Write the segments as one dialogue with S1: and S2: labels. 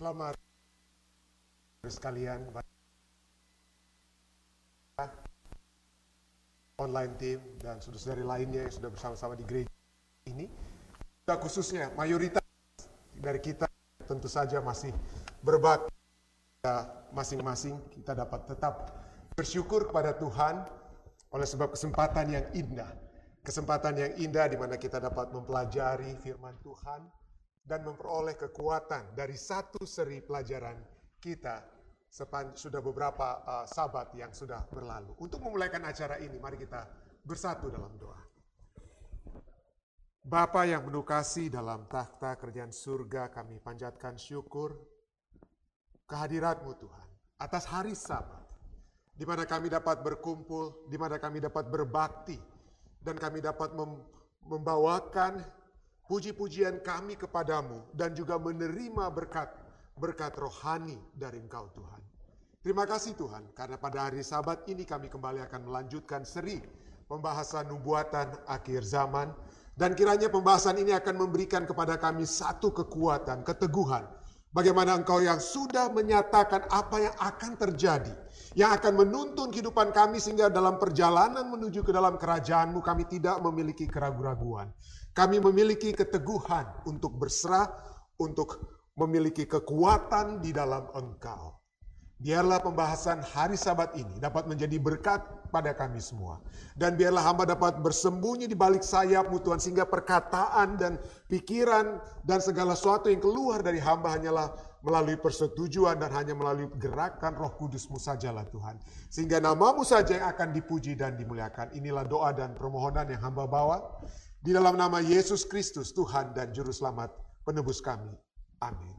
S1: Selamat sekalian online team dan saudara-saudari lainnya yang sudah bersama-sama di gereja ini. Kita khususnya mayoritas dari kita tentu saja masih berbakti masing-masing kita dapat tetap bersyukur kepada Tuhan oleh sebab kesempatan yang indah. Kesempatan yang indah di mana kita dapat mempelajari firman Tuhan dan memperoleh kekuatan dari satu seri pelajaran kita sudah beberapa uh, sabat yang sudah berlalu. Untuk memulaikan acara ini, mari kita bersatu dalam doa. Bapa yang menukasi dalam takhta kerjaan surga, kami panjatkan syukur kehadiratmu Tuhan atas hari sabat di mana kami dapat berkumpul, di mana kami dapat berbakti, dan kami dapat mem membawakan puji-pujian kami kepadamu, dan juga menerima berkat berkat rohani dari Engkau Tuhan. Terima kasih Tuhan, karena pada hari sabat ini kami kembali akan melanjutkan seri pembahasan nubuatan akhir zaman, dan kiranya pembahasan ini akan memberikan kepada kami satu kekuatan, keteguhan, Bagaimana engkau yang sudah menyatakan apa yang akan terjadi. Yang akan menuntun kehidupan kami sehingga dalam perjalanan menuju ke dalam kerajaanmu kami tidak memiliki keraguan-raguan. Kami memiliki keteguhan untuk berserah, untuk memiliki kekuatan di dalam engkau. Biarlah pembahasan hari sabat ini dapat menjadi berkat pada kami semua. Dan biarlah hamba dapat bersembunyi di balik sayapmu Tuhan. Sehingga perkataan dan pikiran dan segala sesuatu yang keluar dari hamba hanyalah melalui persetujuan dan hanya melalui gerakan roh kudusmu sajalah Tuhan. Sehingga namamu saja yang akan dipuji dan dimuliakan. Inilah doa dan permohonan yang hamba bawa. Di dalam nama Yesus Kristus Tuhan dan Juru Selamat penebus kami. Amin.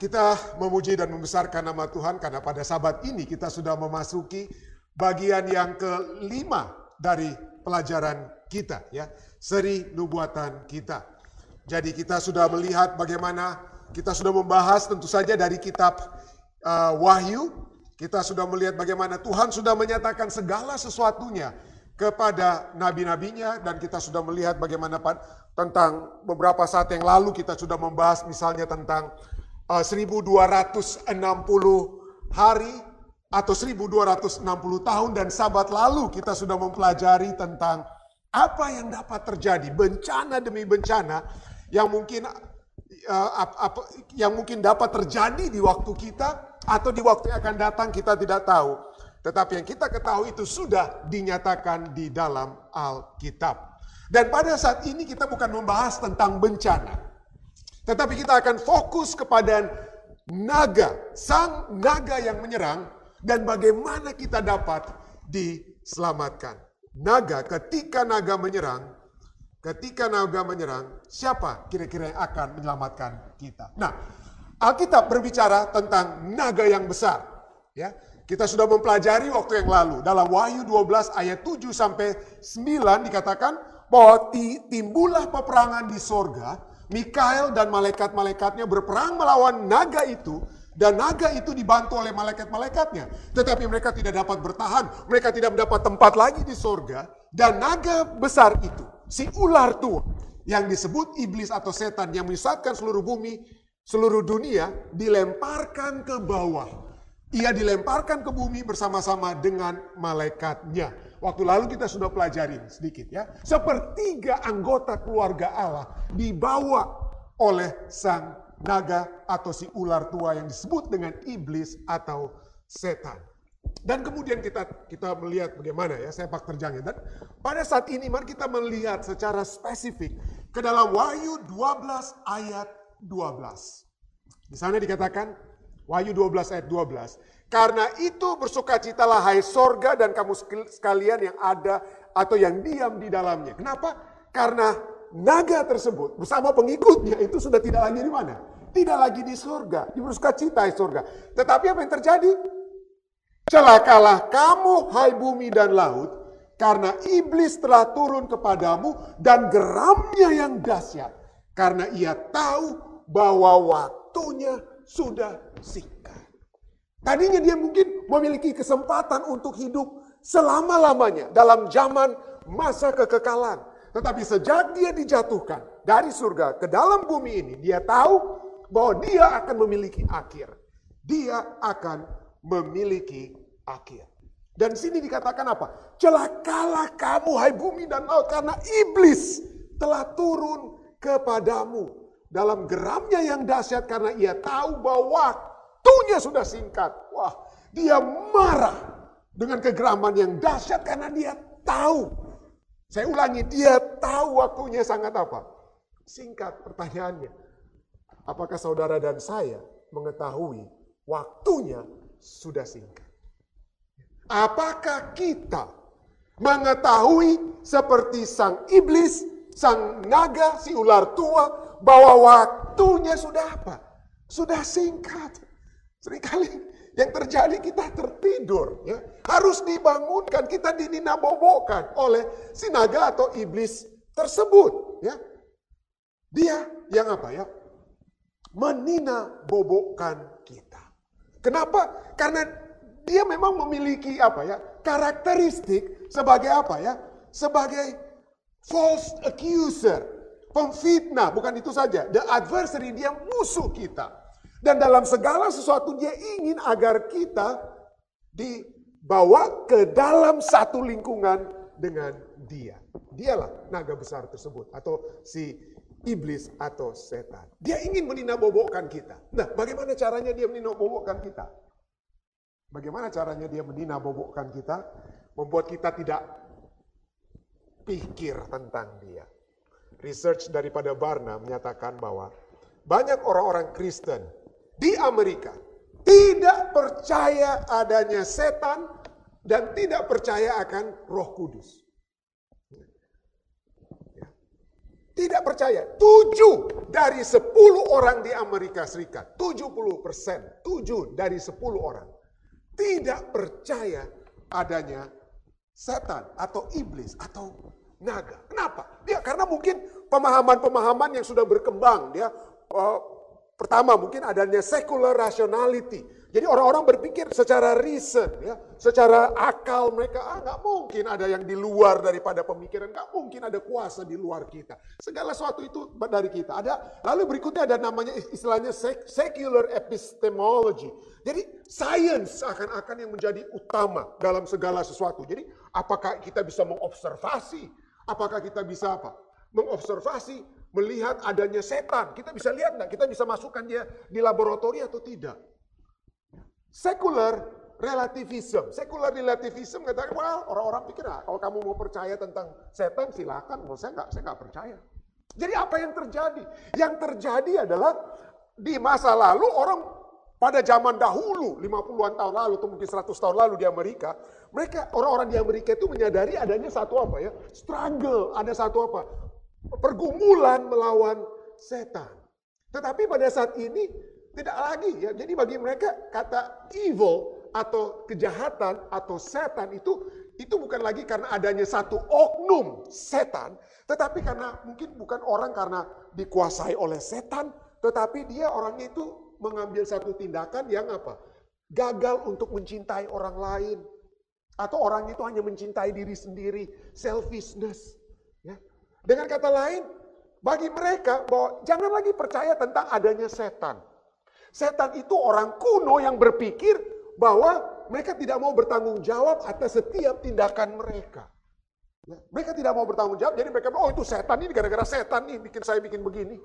S1: Kita memuji dan membesarkan nama Tuhan karena pada sabat ini kita sudah memasuki bagian yang kelima dari pelajaran kita ya, seri nubuatan kita. Jadi kita sudah melihat bagaimana kita sudah membahas tentu saja dari kitab uh, Wahyu, kita sudah melihat bagaimana Tuhan sudah menyatakan segala sesuatunya kepada nabi-nabinya dan kita sudah melihat bagaimana tentang beberapa saat yang lalu kita sudah membahas misalnya tentang 1260 eh, hari atau 1260 tahun dan sabat lalu kita sudah mempelajari tentang apa yang dapat terjadi bencana demi bencana yang mungkin uh, apa, yang mungkin dapat terjadi di waktu kita atau di waktu yang akan datang kita tidak tahu tetapi yang kita ketahui itu sudah dinyatakan di dalam Alkitab dan pada saat ini kita bukan membahas tentang bencana tetapi kita akan fokus kepada naga, sang naga yang menyerang dan bagaimana kita dapat diselamatkan. Naga ketika naga menyerang, ketika naga menyerang, siapa kira-kira yang akan menyelamatkan kita? Nah, Alkitab berbicara tentang naga yang besar, ya. Kita sudah mempelajari waktu yang lalu dalam Wahyu 12 ayat 7 sampai 9 dikatakan bahwa timbullah peperangan di sorga Mikael dan malaikat-malaikatnya berperang melawan naga itu dan naga itu dibantu oleh malaikat-malaikatnya. Tetapi mereka tidak dapat bertahan. Mereka tidak mendapat tempat lagi di sorga. Dan naga besar itu, si ular tua, yang disebut iblis atau setan yang menyesatkan seluruh bumi, seluruh dunia, dilemparkan ke bawah. Ia dilemparkan ke bumi bersama-sama dengan malaikatnya. Waktu lalu kita sudah pelajari sedikit ya. Sepertiga anggota keluarga Allah dibawa oleh sang naga atau si ular tua yang disebut dengan iblis atau setan. Dan kemudian kita kita melihat bagaimana ya sepak terjangnya. Dan pada saat ini mari kita melihat secara spesifik ke dalam Wahyu 12 ayat 12. Di sana dikatakan Wahyu 12 ayat 12. Karena itu bersukacitalah hai sorga dan kamu sekalian yang ada atau yang diam di dalamnya. Kenapa? Karena naga tersebut bersama pengikutnya itu sudah tidak lagi di mana? Tidak lagi di sorga, di bersukacita hai sorga. Tetapi apa yang terjadi? Celakalah kamu hai bumi dan laut, karena iblis telah turun kepadamu dan geramnya yang dahsyat. Karena ia tahu bahwa waktunya sudah singkat. Tadinya dia mungkin memiliki kesempatan untuk hidup selama-lamanya dalam zaman masa kekekalan. Tetapi sejak dia dijatuhkan dari surga ke dalam bumi ini, dia tahu bahwa dia akan memiliki akhir. Dia akan memiliki akhir. Dan sini dikatakan apa? Celakalah kamu hai bumi dan laut karena iblis telah turun kepadamu dalam geramnya yang dahsyat karena ia tahu bahwa waktunya sudah singkat. Wah, dia marah dengan kegeraman yang dahsyat karena dia tahu. Saya ulangi, dia tahu waktunya sangat apa? Singkat pertanyaannya. Apakah saudara dan saya mengetahui waktunya sudah singkat? Apakah kita mengetahui seperti sang iblis, sang naga, si ular tua, bahwa waktunya sudah apa? Sudah singkat. Seringkali yang terjadi kita tertidur. Ya. Harus dibangunkan, kita dininabobokan oleh si naga atau iblis tersebut. Ya. Dia yang apa ya? Menina bobokkan kita. Kenapa? Karena dia memang memiliki apa ya karakteristik sebagai apa ya sebagai false accuser pemfitnah bukan itu saja. The adversary dia musuh kita. Dan dalam segala sesuatu dia ingin agar kita dibawa ke dalam satu lingkungan dengan dia. Dialah naga besar tersebut atau si iblis atau setan. Dia ingin meninabobokkan kita. Nah bagaimana caranya dia meninabobokkan kita? Bagaimana caranya dia menina bobokkan kita? Membuat kita tidak pikir tentang dia. Research daripada Barna menyatakan bahwa banyak orang-orang Kristen di Amerika tidak percaya adanya setan dan tidak percaya akan roh kudus. Ya. Tidak percaya. Tujuh dari sepuluh orang di Amerika Serikat. Tujuh puluh persen. Tujuh dari sepuluh orang tidak percaya adanya setan atau iblis atau naga. Kenapa? Dia karena mungkin pemahaman-pemahaman yang sudah berkembang dia uh, pertama mungkin adanya secular rationality jadi orang-orang berpikir secara reason, ya, secara akal mereka, ah nggak mungkin ada yang di luar daripada pemikiran, nggak mungkin ada kuasa di luar kita. Segala sesuatu itu dari kita. Ada lalu berikutnya ada namanya istilahnya secular epistemology. Jadi science akan-akan yang menjadi utama dalam segala sesuatu. Jadi apakah kita bisa mengobservasi? Apakah kita bisa apa? Mengobservasi, melihat adanya setan. Kita bisa lihat nggak? Kita bisa masukkan dia di laboratorium atau tidak? Sekular relativism. Sekular relativism katakan, well, orang-orang pikir, ah, kalau kamu mau percaya tentang setan, silakan. Well, saya nggak, saya nggak percaya. Jadi apa yang terjadi? Yang terjadi adalah di masa lalu orang pada zaman dahulu, 50-an tahun lalu atau mungkin 100 tahun lalu di Amerika, mereka orang-orang di Amerika itu menyadari adanya satu apa ya? Struggle, ada satu apa? Pergumulan melawan setan. Tetapi pada saat ini tidak lagi ya. Jadi bagi mereka kata evil atau kejahatan atau setan itu itu bukan lagi karena adanya satu oknum setan, tetapi karena mungkin bukan orang karena dikuasai oleh setan, tetapi dia orangnya itu mengambil satu tindakan yang apa? Gagal untuk mencintai orang lain. Atau orang itu hanya mencintai diri sendiri, selfishness. Ya. Dengan kata lain, bagi mereka bahwa jangan lagi percaya tentang adanya setan. Setan itu orang kuno yang berpikir bahwa mereka tidak mau bertanggung jawab atas setiap tindakan mereka. Ya, mereka tidak mau bertanggung jawab, jadi mereka oh itu setan ini gara-gara setan nih bikin saya bikin begini.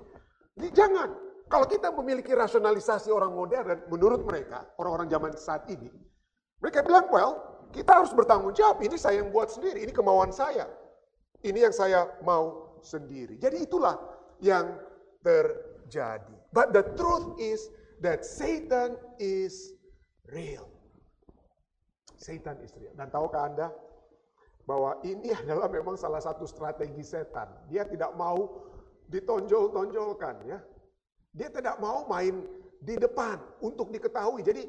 S1: Jadi jangan. Kalau kita memiliki rasionalisasi orang modern, menurut mereka, orang-orang zaman saat ini, mereka bilang, well, kita harus bertanggung jawab. Ini saya yang buat sendiri, ini kemauan saya. Ini yang saya mau sendiri. Jadi itulah yang terjadi. But the truth is, that Satan is real. Satan is real. Dan tahukah Anda bahwa ini adalah memang salah satu strategi setan. Dia tidak mau ditonjol-tonjolkan ya. Dia tidak mau main di depan untuk diketahui. Jadi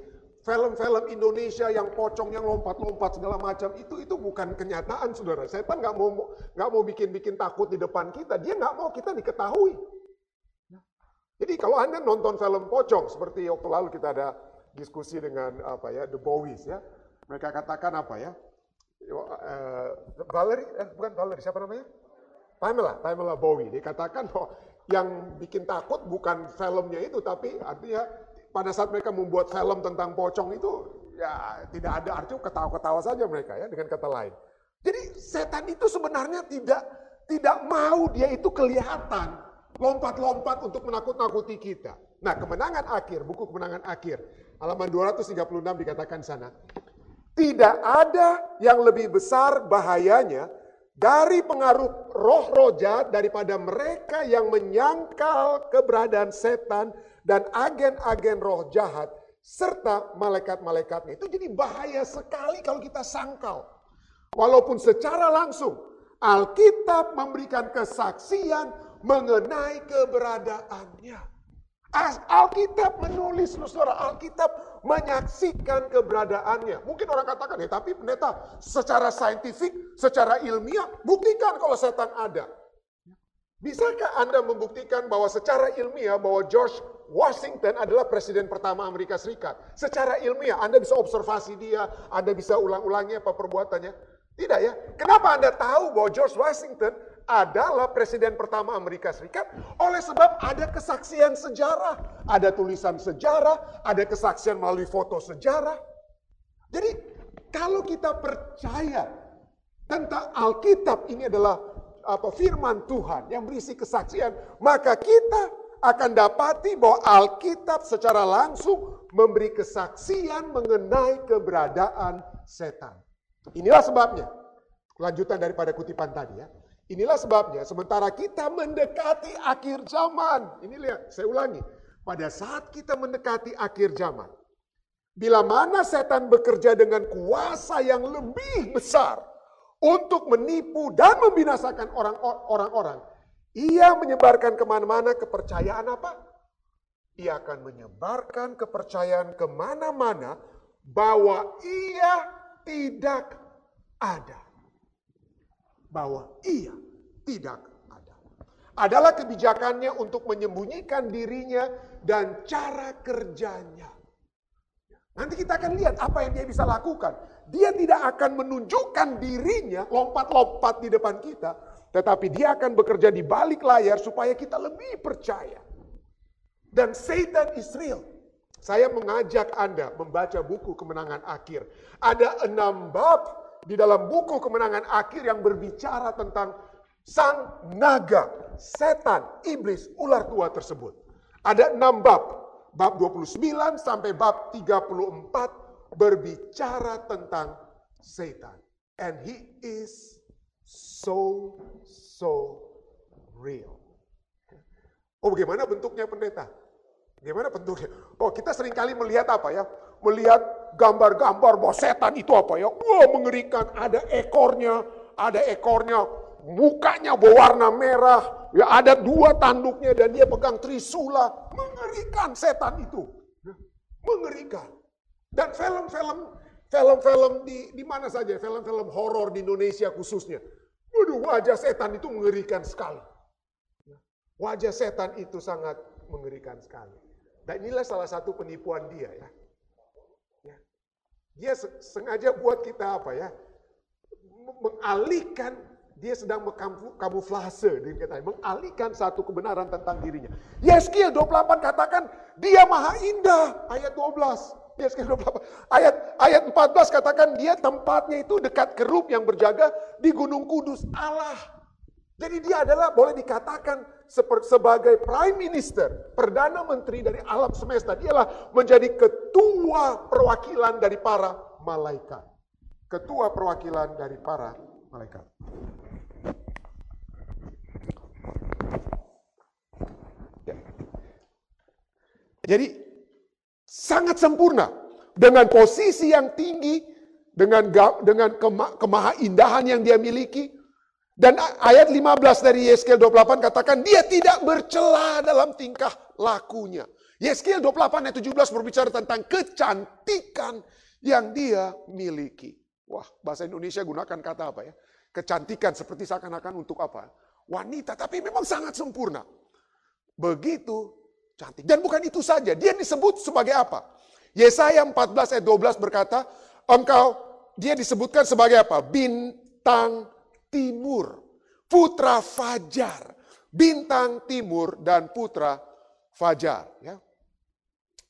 S1: film-film Indonesia yang pocong, yang lompat-lompat segala macam itu itu bukan kenyataan, saudara. Setan nggak mau nggak mau bikin-bikin takut di depan kita. Dia nggak mau kita diketahui. Jadi kalau Anda nonton film pocong seperti waktu lalu kita ada diskusi dengan apa ya The Bowies ya. Mereka katakan apa ya? Uh, Valerie, eh, bukan Valerie, siapa namanya? Pamela, Pamela Bowie. Dia katakan bahwa yang bikin takut bukan filmnya itu, tapi artinya pada saat mereka membuat film tentang pocong itu ya tidak ada arti ketawa-ketawa saja mereka ya dengan kata lain. Jadi setan itu sebenarnya tidak tidak mau dia itu kelihatan lompat-lompat untuk menakut-nakuti kita. Nah, kemenangan akhir, buku kemenangan akhir, halaman 236 dikatakan sana. Tidak ada yang lebih besar bahayanya dari pengaruh roh-roh jahat daripada mereka yang menyangkal keberadaan setan dan agen-agen roh jahat serta malaikat-malaikatnya. Itu jadi bahaya sekali kalau kita sangkal. Walaupun secara langsung Alkitab memberikan kesaksian mengenai keberadaannya. Alkitab menulis, saudara, Alkitab menyaksikan keberadaannya. Mungkin orang katakan, ya tapi pendeta secara saintifik, secara ilmiah, buktikan kalau setan ada. Bisakah Anda membuktikan bahwa secara ilmiah bahwa George Washington adalah presiden pertama Amerika Serikat? Secara ilmiah Anda bisa observasi dia, Anda bisa ulang-ulangi apa perbuatannya. Tidak ya. Kenapa Anda tahu bahwa George Washington adalah presiden pertama Amerika Serikat oleh sebab ada kesaksian sejarah, ada tulisan sejarah, ada kesaksian melalui foto sejarah. Jadi kalau kita percaya tentang Alkitab ini adalah apa firman Tuhan yang berisi kesaksian, maka kita akan dapati bahwa Alkitab secara langsung memberi kesaksian mengenai keberadaan setan. Inilah sebabnya. Lanjutan daripada kutipan tadi ya. Inilah sebabnya sementara kita mendekati akhir zaman. Ini lihat, saya ulangi. Pada saat kita mendekati akhir zaman. Bila mana setan bekerja dengan kuasa yang lebih besar untuk menipu dan membinasakan orang-orang. Ia menyebarkan ke mana-mana kepercayaan apa? Ia akan menyebarkan kepercayaan ke mana-mana bahwa ia tidak ada bahwa ia tidak ada. Adalah kebijakannya untuk menyembunyikan dirinya dan cara kerjanya. Nanti kita akan lihat apa yang dia bisa lakukan. Dia tidak akan menunjukkan dirinya lompat-lompat di depan kita, tetapi dia akan bekerja di balik layar supaya kita lebih percaya. Dan Satan is. Saya mengajak Anda membaca buku kemenangan akhir. Ada enam bab di dalam buku kemenangan akhir yang berbicara tentang sang naga, setan, iblis, ular tua tersebut. Ada enam bab. Bab 29 sampai bab 34 berbicara tentang setan. And he is so, so real. Oh bagaimana bentuknya pendeta? Bagaimana bentuknya? Oh kita sering kali melihat apa ya? Melihat gambar-gambar bahwa setan itu apa ya? Wah mengerikan, ada ekornya, ada ekornya, mukanya berwarna merah, ya ada dua tanduknya dan dia pegang trisula, mengerikan setan itu, ya, mengerikan. Dan film-film film-film di di mana saja, film-film horor di Indonesia khususnya, waduh wajah setan itu mengerikan sekali. Ya, wajah setan itu sangat mengerikan sekali. Dan inilah salah satu penipuan dia ya. Dia sengaja buat kita apa ya? Mengalihkan dia sedang kamuflase dikatakan, mengalihkan satu kebenaran tentang dirinya. Yeskiel 28 katakan dia maha indah ayat 12. Yeskiel 28 ayat ayat 14 katakan dia tempatnya itu dekat kerub yang berjaga di Gunung Kudus Allah. Jadi dia adalah boleh dikatakan sebagai prime minister, perdana menteri dari alam semesta. Dialah menjadi ketua perwakilan dari para malaikat. Ketua perwakilan dari para malaikat. Ya. Jadi sangat sempurna dengan posisi yang tinggi, dengan dengan kema, kemahaindahan yang dia miliki, dan ayat 15 dari Yeskel 28 katakan dia tidak bercela dalam tingkah lakunya. Yeskel 28 ayat 17 berbicara tentang kecantikan yang dia miliki. Wah, bahasa Indonesia gunakan kata apa ya? Kecantikan seperti seakan-akan untuk apa? Wanita, tapi memang sangat sempurna. Begitu cantik. Dan bukan itu saja, dia disebut sebagai apa? Yesaya 14 ayat 12 berkata, engkau dia disebutkan sebagai apa? Bintang timur, putra fajar, bintang timur dan putra fajar. Ya.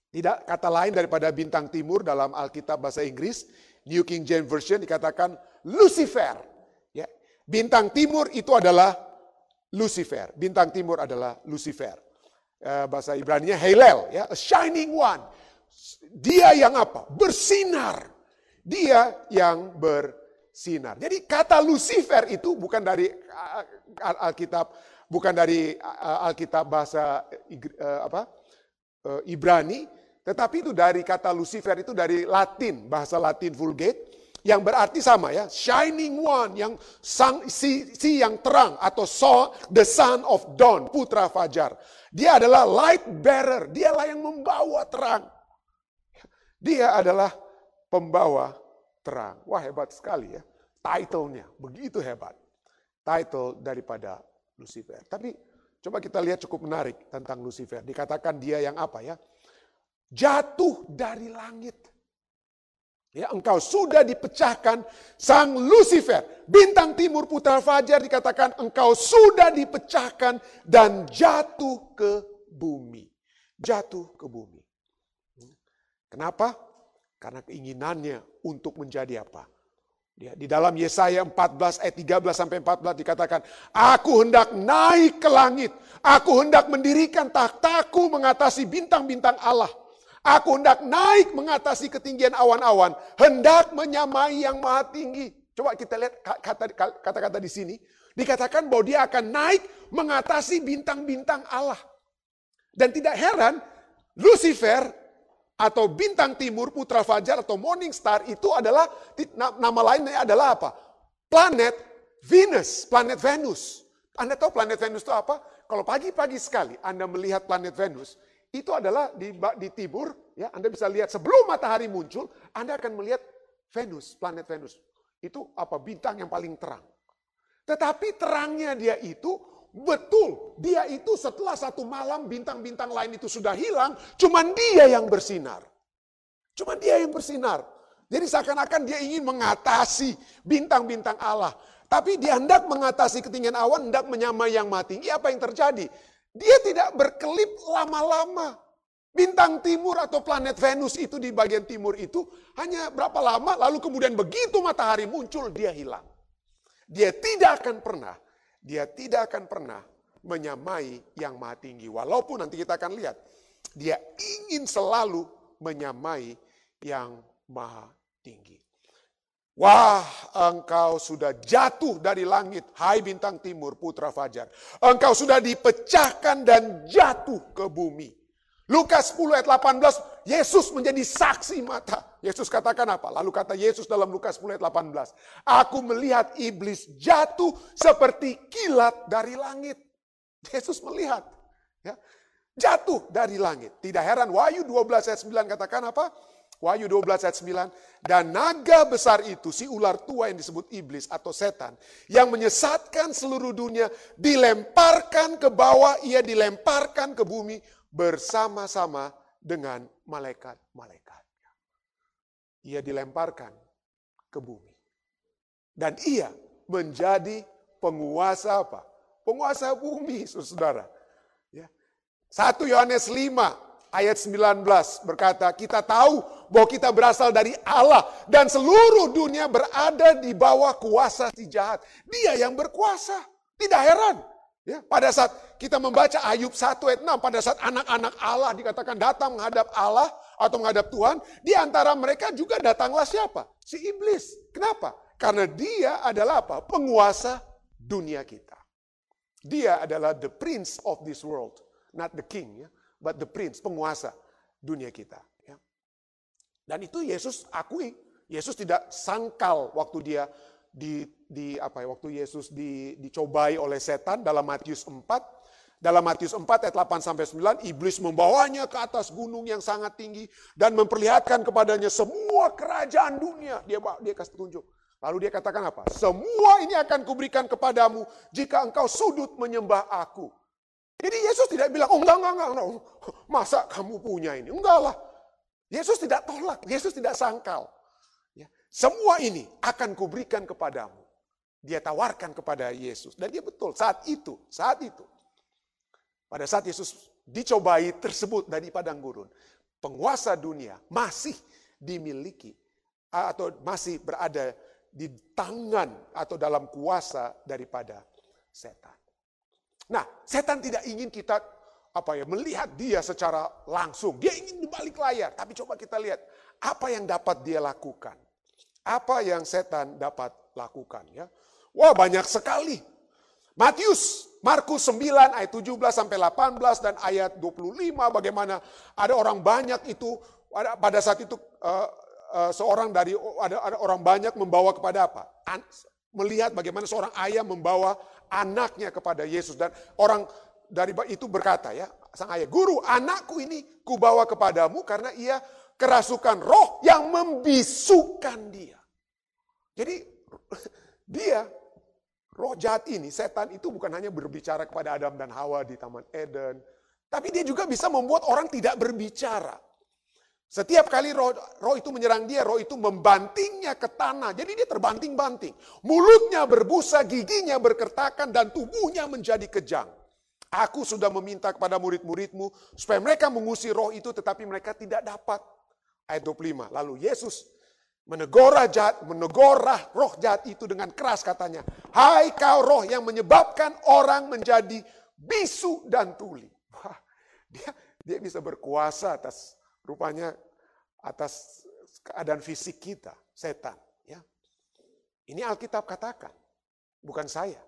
S1: Tidak kata lain daripada bintang timur dalam Alkitab bahasa Inggris, New King James Version dikatakan Lucifer. Ya. Bintang timur itu adalah Lucifer. Bintang timur adalah Lucifer. Eh, bahasa Ibrani-nya Halel, ya, a shining one. Dia yang apa? Bersinar. Dia yang bersinar. Jadi kata Lucifer itu bukan dari Alkitab, bukan dari Alkitab bahasa apa? Ibrani, tetapi itu dari kata Lucifer itu dari Latin, bahasa Latin Vulgate yang berarti sama ya, shining one yang sang si, si yang terang atau so the son of dawn, putra fajar. Dia adalah light bearer, dialah yang membawa terang. Dia adalah pembawa terang. Wah hebat sekali ya. Title-nya begitu hebat. Title daripada Lucifer. Tapi coba kita lihat cukup menarik tentang Lucifer. Dikatakan dia yang apa ya? Jatuh dari langit. Ya, engkau sudah dipecahkan sang Lucifer, bintang timur putra fajar dikatakan engkau sudah dipecahkan dan jatuh ke bumi. Jatuh ke bumi. Kenapa? Karena keinginannya untuk menjadi apa? Ya, di dalam Yesaya 14 ayat 13 sampai 14 dikatakan, Aku hendak naik ke langit, aku hendak mendirikan takhtaku mengatasi bintang-bintang Allah. Aku hendak naik mengatasi ketinggian awan-awan, hendak menyamai yang maha tinggi. Coba kita lihat kata-kata di sini. Dikatakan bahwa dia akan naik mengatasi bintang-bintang Allah. Dan tidak heran, Lucifer atau bintang timur, putra fajar atau morning star itu adalah nama lainnya adalah apa? Planet Venus, planet Venus. Anda tahu planet Venus itu apa? Kalau pagi-pagi sekali Anda melihat planet Venus, itu adalah di, di timur, ya Anda bisa lihat sebelum matahari muncul, Anda akan melihat Venus, planet Venus. Itu apa bintang yang paling terang. Tetapi terangnya dia itu betul, dia itu setelah satu malam bintang-bintang lain itu sudah hilang, cuman dia yang bersinar. Cuman dia yang bersinar. Jadi seakan-akan dia ingin mengatasi bintang-bintang Allah. Tapi dia hendak mengatasi ketinggian awan, hendak menyamai yang mati. Apa yang terjadi? Dia tidak berkelip lama-lama. Bintang timur atau planet Venus itu di bagian timur itu hanya berapa lama, lalu kemudian begitu matahari muncul, dia hilang. Dia tidak akan pernah, dia tidak akan pernah menyamai yang maha tinggi. Walaupun nanti kita akan lihat, dia ingin selalu menyamai yang maha tinggi. Wah, engkau sudah jatuh dari langit, hai bintang timur, putra fajar. Engkau sudah dipecahkan dan jatuh ke bumi. Lukas 10 ayat 18, Yesus menjadi saksi mata. Yesus katakan apa? Lalu kata Yesus dalam Lukas 10 ayat 18, Aku melihat iblis jatuh seperti kilat dari langit. Yesus melihat. Ya, jatuh dari langit. Tidak heran, Wahyu 12 ayat 9 katakan apa? Wahyu 12 ayat 9. Dan naga besar itu, si ular tua yang disebut iblis atau setan. Yang menyesatkan seluruh dunia, dilemparkan ke bawah, ia dilemparkan ke bumi bersama-sama dengan malaikat-malaikatnya. Ia dilemparkan ke bumi. Dan ia menjadi penguasa apa? Penguasa bumi, saudara. Ya. 1 Yohanes 5 ayat 19 berkata, kita tahu bahwa kita berasal dari Allah dan seluruh dunia berada di bawah kuasa si jahat. Dia yang berkuasa. Tidak heran. Ya, pada saat kita membaca Ayub 1 ayat 6, pada saat anak-anak Allah dikatakan datang menghadap Allah atau menghadap Tuhan, di antara mereka juga datanglah siapa? Si iblis. Kenapa? Karena dia adalah apa? Penguasa dunia kita. Dia adalah the prince of this world, not the king. Ya but the prince, penguasa dunia kita. Ya. Dan itu Yesus akui. Yesus tidak sangkal waktu dia di, di apa ya, waktu Yesus di, dicobai oleh setan dalam Matius 4. Dalam Matius 4 ayat 8 sampai 9, iblis membawanya ke atas gunung yang sangat tinggi dan memperlihatkan kepadanya semua kerajaan dunia. Dia dia kasih tunjuk. Lalu dia katakan apa? Semua ini akan kuberikan kepadamu jika engkau sudut menyembah aku. Jadi Yesus tidak bilang, oh enggak, enggak, enggak, enggak. masa kamu punya ini? Enggak lah. Yesus tidak tolak, Yesus tidak sangkal. Ya. Semua ini akan kuberikan kepadamu. Dia tawarkan kepada Yesus. Dan dia betul, saat itu, saat itu. Pada saat Yesus dicobai tersebut dari padang gurun, penguasa dunia masih dimiliki atau masih berada di tangan atau dalam kuasa daripada setan. Nah, setan tidak ingin kita apa ya melihat dia secara langsung. Dia ingin di balik layar, tapi coba kita lihat apa yang dapat dia lakukan. Apa yang setan dapat lakukan ya. Wah, banyak sekali. Matius, Markus 9 ayat 17 sampai 18 dan ayat 25 bagaimana ada orang banyak itu pada saat itu uh, uh, seorang dari ada, ada orang banyak membawa kepada apa? An, melihat bagaimana seorang ayah membawa anaknya kepada Yesus dan orang dari itu berkata ya, sang ayah, "Guru, anakku ini kubawa kepadamu karena ia kerasukan roh yang membisukan dia." Jadi dia Roh jahat ini, setan itu bukan hanya berbicara kepada Adam dan Hawa di Taman Eden, tapi dia juga bisa membuat orang tidak berbicara. Setiap kali roh, roh itu menyerang dia, roh itu membantingnya ke tanah. Jadi dia terbanting-banting. Mulutnya berbusa, giginya berkertakan, dan tubuhnya menjadi kejang. Aku sudah meminta kepada murid-muridmu supaya mereka mengusir roh itu tetapi mereka tidak dapat. Ayat 25. Lalu Yesus Menegora jahat, menegora roh jahat itu dengan keras katanya. Hai kau roh yang menyebabkan orang menjadi bisu dan tuli. Wah, dia dia bisa berkuasa atas rupanya atas keadaan fisik kita, setan. Ya. Ini Alkitab katakan, bukan saya.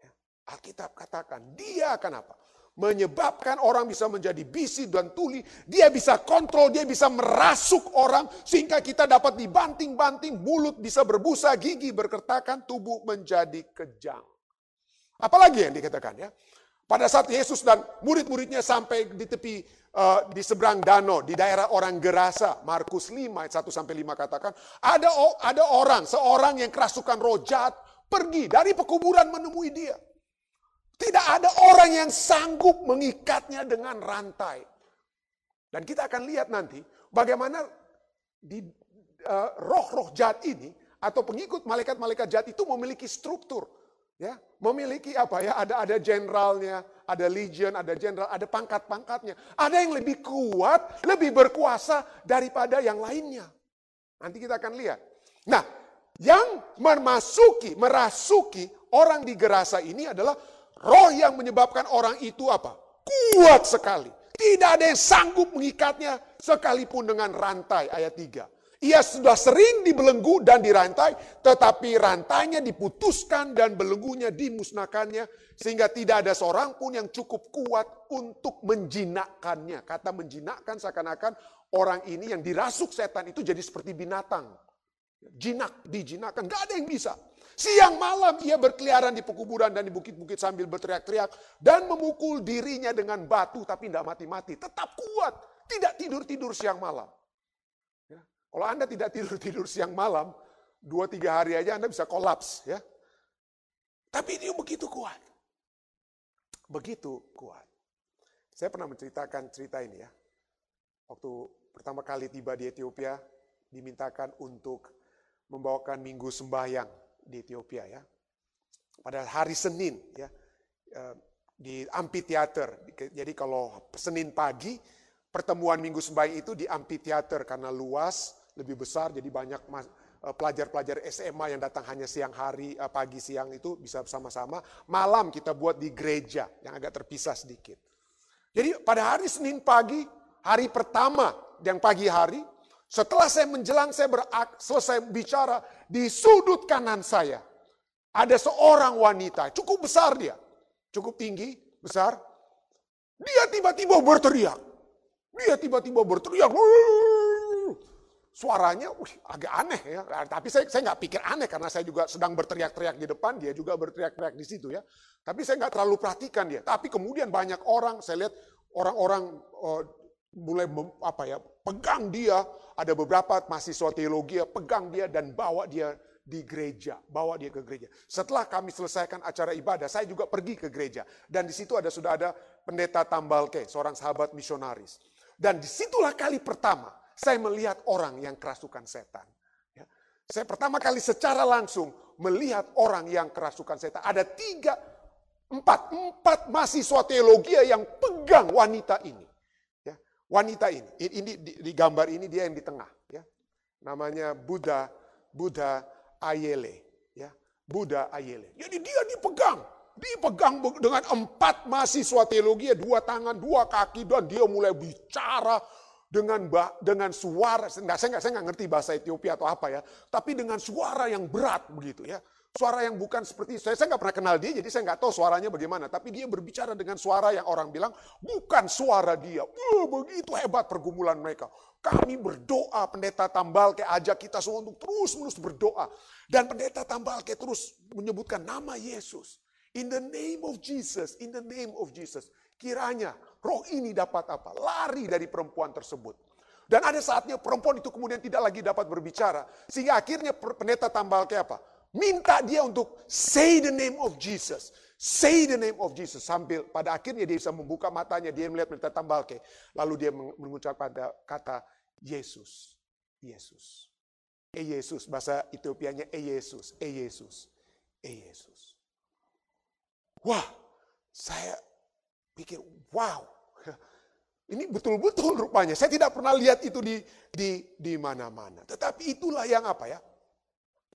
S1: Ya. Alkitab katakan, dia akan apa? Menyebabkan orang bisa menjadi bisi dan tuli. Dia bisa kontrol, dia bisa merasuk orang sehingga kita dapat dibanting-banting, mulut bisa berbusa, gigi berkertakan, tubuh menjadi kejang. Apalagi yang dikatakan ya? Pada saat Yesus dan murid-muridnya sampai di tepi uh, di seberang danau di daerah orang Gerasa, Markus 5 ayat 1 sampai 5 katakan, ada ada orang, seorang yang kerasukan roh jahat pergi dari pekuburan menemui dia. Tidak ada orang yang sanggup mengikatnya dengan rantai. Dan kita akan lihat nanti bagaimana di uh, roh-roh jahat ini atau pengikut malaikat-malaikat jahat itu memiliki struktur, ya, memiliki apa ya? Ada ada jenderalnya, ada legion, ada jenderal, ada pangkat-pangkatnya. Ada yang lebih kuat, lebih berkuasa daripada yang lainnya. Nanti kita akan lihat. Nah, yang memasuki, merasuki orang di Gerasa ini adalah Roh yang menyebabkan orang itu apa? Kuat sekali. Tidak ada yang sanggup mengikatnya sekalipun dengan rantai ayat 3. Ia sudah sering dibelenggu dan dirantai, tetapi rantainya diputuskan dan belenggunya dimusnahkannya, sehingga tidak ada seorang pun yang cukup kuat untuk menjinakkannya. Kata menjinakkan seakan-akan orang ini yang dirasuk setan itu jadi seperti binatang. Jinak, dijinakkan, gak ada yang bisa. Siang malam ia berkeliaran di pekuburan dan di bukit-bukit sambil berteriak-teriak dan memukul dirinya dengan batu tapi tidak mati-mati. Tetap kuat, tidak tidur-tidur siang malam. Ya. Kalau Anda tidak tidur-tidur siang malam, dua tiga hari aja Anda bisa kolaps. Ya. Tapi dia begitu kuat. Begitu kuat. Saya pernah menceritakan cerita ini ya. Waktu pertama kali tiba di Ethiopia, dimintakan untuk membawakan minggu sembahyang di Ethiopia ya. Pada hari Senin ya eh, di amphitheater. Jadi kalau Senin pagi pertemuan Minggu Sembahyang itu di amphitheater karena luas, lebih besar jadi banyak eh, pelajar-pelajar SMA yang datang hanya siang hari, eh, pagi siang itu bisa bersama-sama. Malam kita buat di gereja yang agak terpisah sedikit. Jadi pada hari Senin pagi, hari pertama yang pagi hari, setelah saya menjelang, saya berak, selesai bicara, di sudut kanan saya, ada seorang wanita, cukup besar dia, cukup tinggi, besar. Dia tiba-tiba berteriak. Dia tiba-tiba berteriak. Suaranya wih, agak aneh ya, tapi saya saya nggak pikir aneh karena saya juga sedang berteriak-teriak di depan, dia juga berteriak-teriak di situ ya. Tapi saya nggak terlalu perhatikan dia. Tapi kemudian banyak orang, saya lihat orang-orang mulai apa ya pegang dia. Ada beberapa mahasiswa teologi ya, pegang dia dan bawa dia di gereja bawa dia ke gereja. Setelah kami selesaikan acara ibadah saya juga pergi ke gereja. Dan di situ ada sudah ada pendeta Tambalke seorang sahabat misionaris. Dan di situlah kali pertama saya melihat orang yang kerasukan setan ya. saya pertama kali secara langsung melihat orang yang kerasukan setan. Ada tiga Empat, empat mahasiswa teologi yang pegang wanita ini. Ya, wanita ini, ini di, di gambar ini dia yang di tengah. Ya, namanya Buddha, Buddha Ayele. Ya, Buddha Ayele. Jadi dia dipegang, dipegang dengan empat mahasiswa teologi, dua tangan, dua kaki, dan dia mulai bicara dengan dengan suara, saya nggak saya nggak ngerti bahasa Ethiopia atau apa ya, tapi dengan suara yang berat begitu ya. Suara yang bukan seperti saya, saya nggak pernah kenal dia, jadi saya nggak tahu suaranya bagaimana. Tapi dia berbicara dengan suara yang orang bilang bukan suara dia. Uh, begitu hebat pergumulan mereka. Kami berdoa, pendeta tambal kayak ajak kita semua untuk terus menerus berdoa. Dan pendeta tambal kayak terus menyebutkan nama Yesus. In the name of Jesus, in the name of Jesus. Kiranya roh ini dapat apa? Lari dari perempuan tersebut. Dan ada saatnya perempuan itu kemudian tidak lagi dapat berbicara. Sehingga akhirnya pendeta tambal kayak apa? Minta dia untuk say the name of Jesus. Say the name of Jesus. Sambil pada akhirnya dia bisa membuka matanya. Dia melihat mereka tambal ke. Lalu dia mengucap pada kata Yesus. Yesus. E Yesus. Bahasa Etiopianya E Yesus. E Yesus. E Yesus. Wah. Saya pikir wow. Ini betul-betul rupanya. Saya tidak pernah lihat itu di di di mana-mana. Tetapi itulah yang apa ya?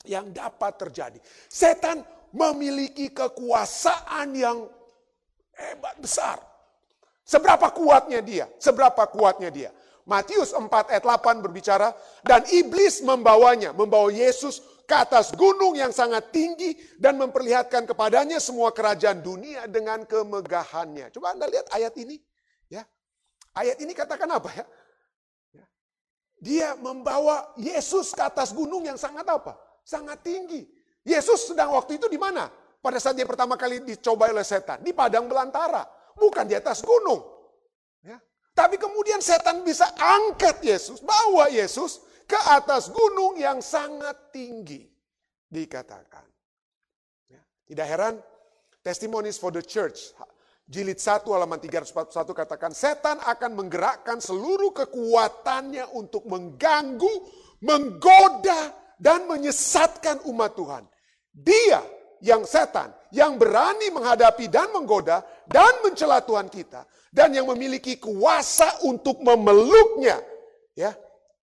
S1: Yang dapat terjadi. Setan memiliki kekuasaan yang hebat besar. Seberapa kuatnya dia? Seberapa kuatnya dia? Matius 4 ayat 8 berbicara, dan iblis membawanya, membawa Yesus ke atas gunung yang sangat tinggi dan memperlihatkan kepadanya semua kerajaan dunia dengan kemegahannya. Coba Anda lihat ayat ini. ya Ayat ini katakan apa ya? ya. Dia membawa Yesus ke atas gunung yang sangat apa? Sangat tinggi. Yesus sedang waktu itu di mana? Pada saat dia pertama kali dicoba oleh setan. Di padang belantara. Bukan di atas gunung. Ya. Tapi kemudian setan bisa angkat Yesus. Bawa Yesus ke atas gunung yang sangat tinggi. Dikatakan. Ya. Tidak heran. Testimonies for the Church. Jilid 1 halaman 341 katakan. Setan akan menggerakkan seluruh kekuatannya untuk mengganggu, menggoda, dan menyesatkan umat Tuhan. Dia yang setan, yang berani menghadapi dan menggoda dan mencela Tuhan kita dan yang memiliki kuasa untuk memeluknya, ya.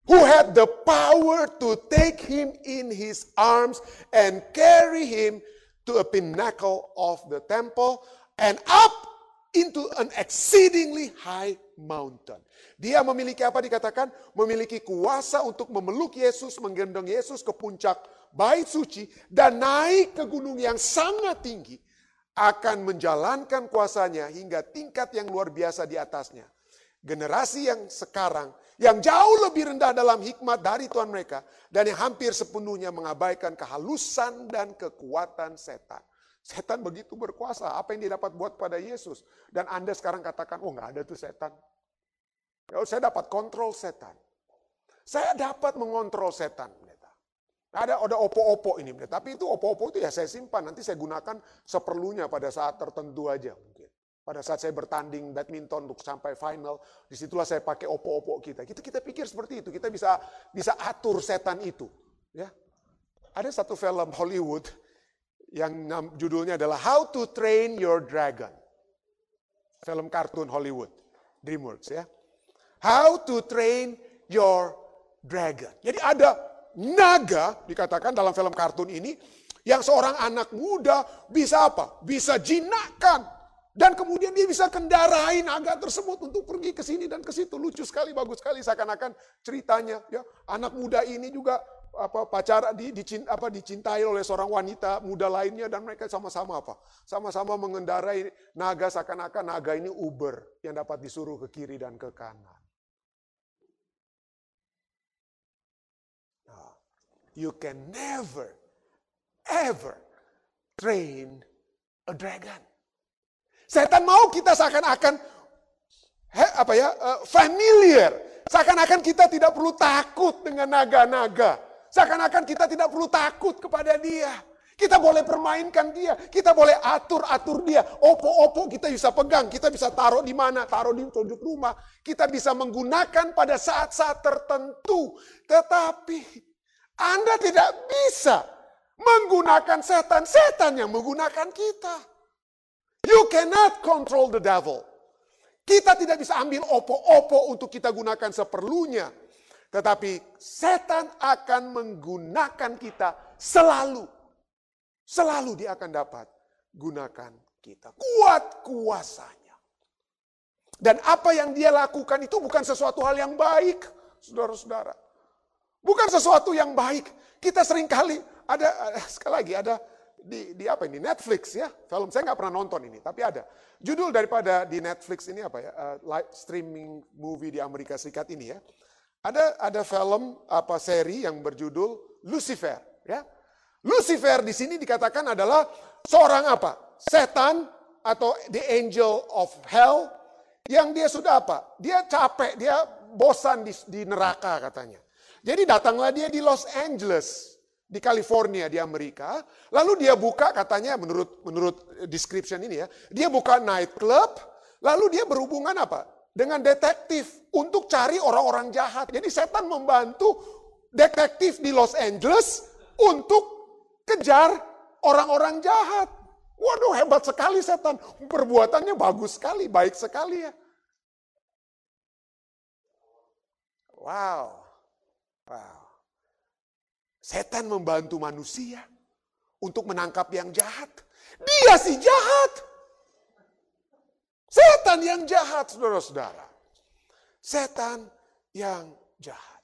S1: Who had the power to take him in his arms and carry him to a pinnacle of the temple and up into an exceedingly high mountain. Dia memiliki apa dikatakan? Memiliki kuasa untuk memeluk Yesus, menggendong Yesus ke puncak bait suci dan naik ke gunung yang sangat tinggi akan menjalankan kuasanya hingga tingkat yang luar biasa di atasnya. Generasi yang sekarang yang jauh lebih rendah dalam hikmat dari Tuhan mereka dan yang hampir sepenuhnya mengabaikan kehalusan dan kekuatan setan. Setan begitu berkuasa. Apa yang dia dapat buat pada Yesus? Dan Anda sekarang katakan, oh nggak ada tuh setan. Ya, saya dapat kontrol setan. Saya dapat mengontrol setan. Ada ada opo-opo ini, tapi itu opo-opo itu ya saya simpan. Nanti saya gunakan seperlunya pada saat tertentu aja mungkin. Pada saat saya bertanding badminton untuk sampai final, di situlah saya pakai opo-opo kita. Kita kita pikir seperti itu, kita bisa bisa atur setan itu. Ya, ada satu film Hollywood yang judulnya adalah How to Train Your Dragon. Film kartun Hollywood, DreamWorks ya. How to train your dragon. Jadi ada naga dikatakan dalam film kartun ini yang seorang anak muda bisa apa? Bisa jinakkan. Dan kemudian dia bisa kendarai naga tersebut untuk pergi ke sini dan ke situ. Lucu sekali, bagus sekali seakan-akan ceritanya. Ya, anak muda ini juga apa pacar di, dicint, apa dicintai oleh seorang wanita muda lainnya dan mereka sama-sama apa? Sama-sama mengendarai naga seakan-akan naga ini Uber yang dapat disuruh ke kiri dan ke kanan. you can never, ever train a dragon. Setan mau kita seakan-akan apa ya uh, familiar, seakan-akan kita tidak perlu takut dengan naga-naga, seakan-akan kita tidak perlu takut kepada dia. Kita boleh permainkan dia, kita boleh atur-atur dia. Opo-opo kita bisa pegang, kita bisa taruh di mana, taruh di sudut rumah. Kita bisa menggunakan pada saat-saat tertentu. Tetapi anda tidak bisa menggunakan setan, setan yang menggunakan kita. You cannot control the devil. Kita tidak bisa ambil opo-opo untuk kita gunakan seperlunya. Tetapi setan akan menggunakan kita selalu. Selalu dia akan dapat gunakan kita. Kuat kuasanya. Dan apa yang dia lakukan itu bukan sesuatu hal yang baik, saudara-saudara. Bukan sesuatu yang baik. Kita sering kali ada, sekali lagi ada di, di apa ini Netflix ya film saya nggak pernah nonton ini tapi ada judul daripada di Netflix ini apa ya uh, live streaming movie di Amerika Serikat ini ya ada ada film apa seri yang berjudul Lucifer ya Lucifer di sini dikatakan adalah seorang apa setan atau the angel of hell yang dia sudah apa dia capek dia bosan di, di neraka katanya jadi datanglah dia di Los Angeles di California di Amerika. Lalu dia buka katanya menurut menurut description ini ya, dia buka night club, lalu dia berhubungan apa? Dengan detektif untuk cari orang-orang jahat. Jadi setan membantu detektif di Los Angeles untuk kejar orang-orang jahat. Waduh hebat sekali setan. Perbuatannya bagus sekali, baik sekali ya. Wow. Wow. Setan membantu manusia untuk menangkap yang jahat. Dia si jahat. Setan yang jahat, saudara-saudara. Setan yang jahat.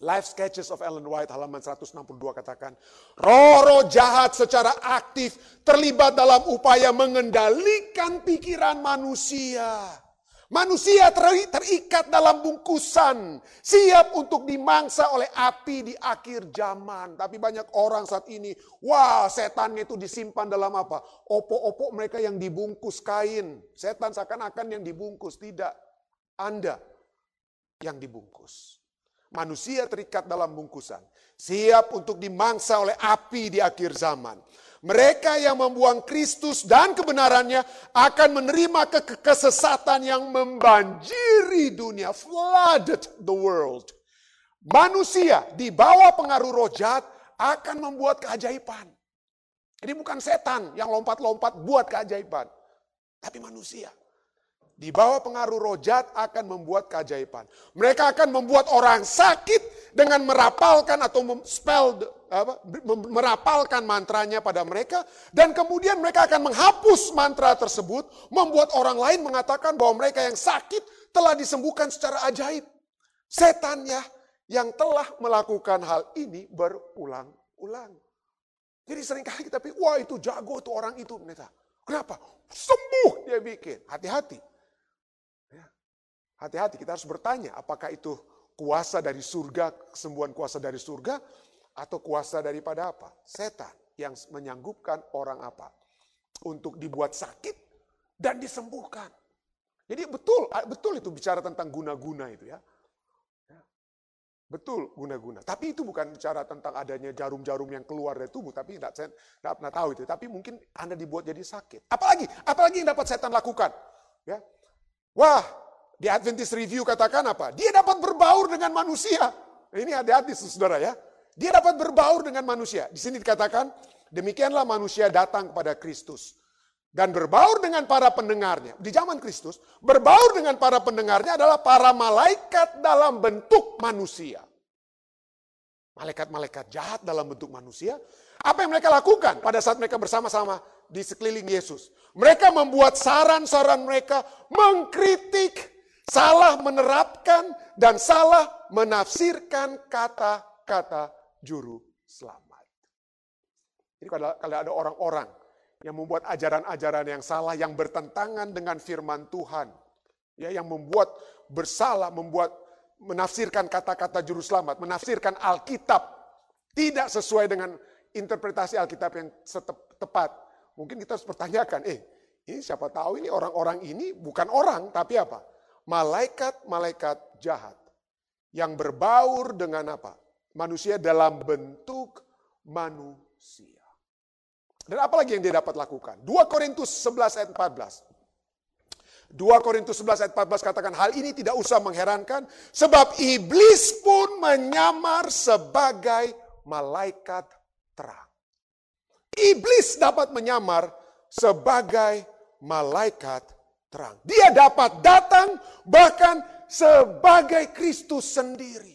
S1: Life Sketches of Ellen White halaman 162 katakan, roh-roh jahat secara aktif terlibat dalam upaya mengendalikan pikiran manusia Manusia terikat dalam bungkusan, siap untuk dimangsa oleh api di akhir zaman. Tapi banyak orang saat ini, wah setannya itu disimpan dalam apa? Opo-opo mereka yang dibungkus kain. Setan seakan-akan yang dibungkus, tidak. Anda yang dibungkus. Manusia terikat dalam bungkusan, siap untuk dimangsa oleh api di akhir zaman. Mereka yang membuang Kristus dan kebenarannya akan menerima ke kesesatan yang membanjiri dunia, flooded the world. Manusia di bawah pengaruh roh jahat akan membuat keajaiban. Ini bukan setan yang lompat-lompat buat keajaiban, tapi manusia di bawah pengaruh rojat akan membuat keajaiban. Mereka akan membuat orang sakit dengan merapalkan atau spell apa, merapalkan mantranya pada mereka dan kemudian mereka akan menghapus mantra tersebut, membuat orang lain mengatakan bahwa mereka yang sakit telah disembuhkan secara ajaib. Setannya yang telah melakukan hal ini berulang-ulang. Jadi sering kali kita pikir, wah itu jago tuh orang itu. Kenapa? Sembuh dia bikin. Hati-hati. Hati-hati kita harus bertanya apakah itu kuasa dari surga, kesembuhan kuasa dari surga atau kuasa daripada apa? Setan yang menyanggupkan orang apa? Untuk dibuat sakit dan disembuhkan. Jadi betul, betul itu bicara tentang guna-guna itu ya. ya. Betul guna-guna. Tapi itu bukan bicara tentang adanya jarum-jarum yang keluar dari tubuh. Tapi tidak, saya tidak pernah tahu itu. Tapi mungkin Anda dibuat jadi sakit. Apalagi, apalagi yang dapat setan lakukan. Ya. Wah, di Adventist Review katakan apa? Dia dapat berbaur dengan manusia. Ini hati-hati saudara ya. Dia dapat berbaur dengan manusia. Di sini dikatakan, demikianlah manusia datang kepada Kristus. Dan berbaur dengan para pendengarnya. Di zaman Kristus, berbaur dengan para pendengarnya adalah para malaikat dalam bentuk manusia. Malaikat-malaikat jahat dalam bentuk manusia. Apa yang mereka lakukan pada saat mereka bersama-sama di sekeliling Yesus? Mereka membuat saran-saran mereka mengkritik salah menerapkan dan salah menafsirkan kata-kata juru selamat. Jadi kalau, ada orang-orang yang membuat ajaran-ajaran yang salah yang bertentangan dengan firman Tuhan, ya yang membuat bersalah, membuat menafsirkan kata-kata juru selamat, menafsirkan Alkitab tidak sesuai dengan interpretasi Alkitab yang tepat. Mungkin kita harus pertanyakan, eh ini siapa tahu ini orang-orang ini bukan orang tapi apa? Malaikat-malaikat jahat yang berbaur dengan apa? Manusia dalam bentuk manusia. Dan apa lagi yang dia dapat lakukan? 2 Korintus 11 ayat 14. 2 Korintus 11 ayat 14 katakan hal ini tidak usah mengherankan sebab iblis pun menyamar sebagai malaikat terang. Iblis dapat menyamar sebagai malaikat terang. Dia dapat datang bahkan sebagai Kristus sendiri.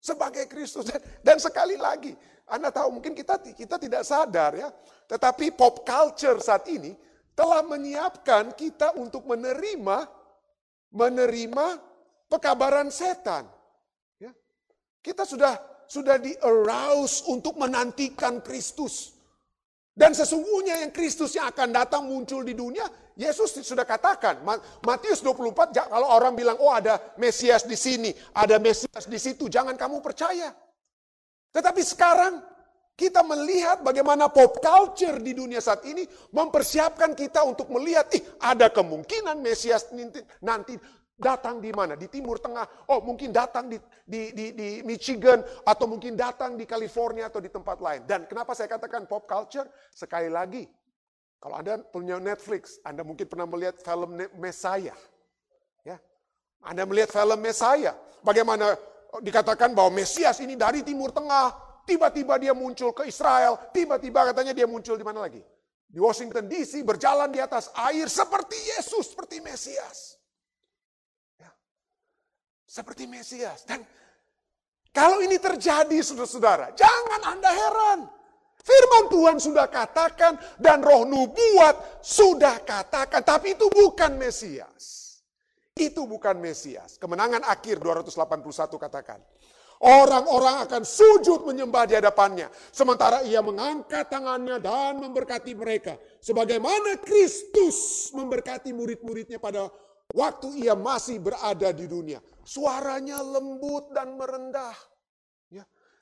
S1: Sebagai Kristus. Dan sekali lagi, Anda tahu mungkin kita kita tidak sadar ya, tetapi pop culture saat ini telah menyiapkan kita untuk menerima menerima pekabaran setan. Ya. Kita sudah sudah di arouse untuk menantikan Kristus. Dan sesungguhnya yang Kristus yang akan datang muncul di dunia, Yesus sudah katakan, Matius 24, kalau orang bilang, oh ada Mesias di sini, ada Mesias di situ, jangan kamu percaya. Tetapi sekarang kita melihat bagaimana pop culture di dunia saat ini mempersiapkan kita untuk melihat, ih ada kemungkinan Mesias nanti Datang di mana? Di Timur Tengah. Oh mungkin datang di, di, di, di Michigan atau mungkin datang di California atau di tempat lain. Dan kenapa saya katakan pop culture? Sekali lagi, kalau Anda punya Netflix, Anda mungkin pernah melihat film Messiah. Ya, Anda melihat film Messiah. Bagaimana dikatakan bahwa Mesias ini dari Timur Tengah, tiba-tiba dia muncul ke Israel, tiba-tiba katanya dia muncul di mana lagi? Di Washington DC berjalan di atas air seperti Yesus, seperti Mesias. Seperti Mesias. Dan kalau ini terjadi saudara-saudara, jangan Anda heran. Firman Tuhan sudah katakan dan roh nubuat sudah katakan. Tapi itu bukan Mesias. Itu bukan Mesias. Kemenangan akhir 281 katakan. Orang-orang akan sujud menyembah di hadapannya. Sementara ia mengangkat tangannya dan memberkati mereka. Sebagaimana Kristus memberkati murid-muridnya pada waktu ia masih berada di dunia. Suaranya lembut dan merendah.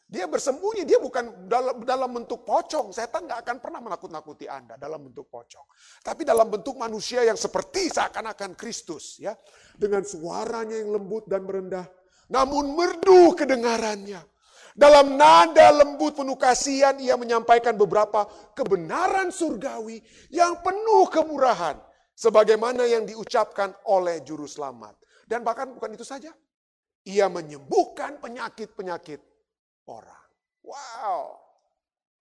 S1: Dia bersembunyi, dia bukan dalam, dalam bentuk pocong. Setan nggak akan pernah menakut-nakuti Anda dalam bentuk pocong. Tapi dalam bentuk manusia yang seperti seakan-akan Kristus. ya Dengan suaranya yang lembut dan merendah. Namun merdu kedengarannya. Dalam nada lembut penuh kasihan ia menyampaikan beberapa kebenaran surgawi yang penuh kemurahan. Sebagaimana yang diucapkan oleh juru selamat. Dan bahkan bukan itu saja. Ia menyembuhkan penyakit-penyakit orang. Wow.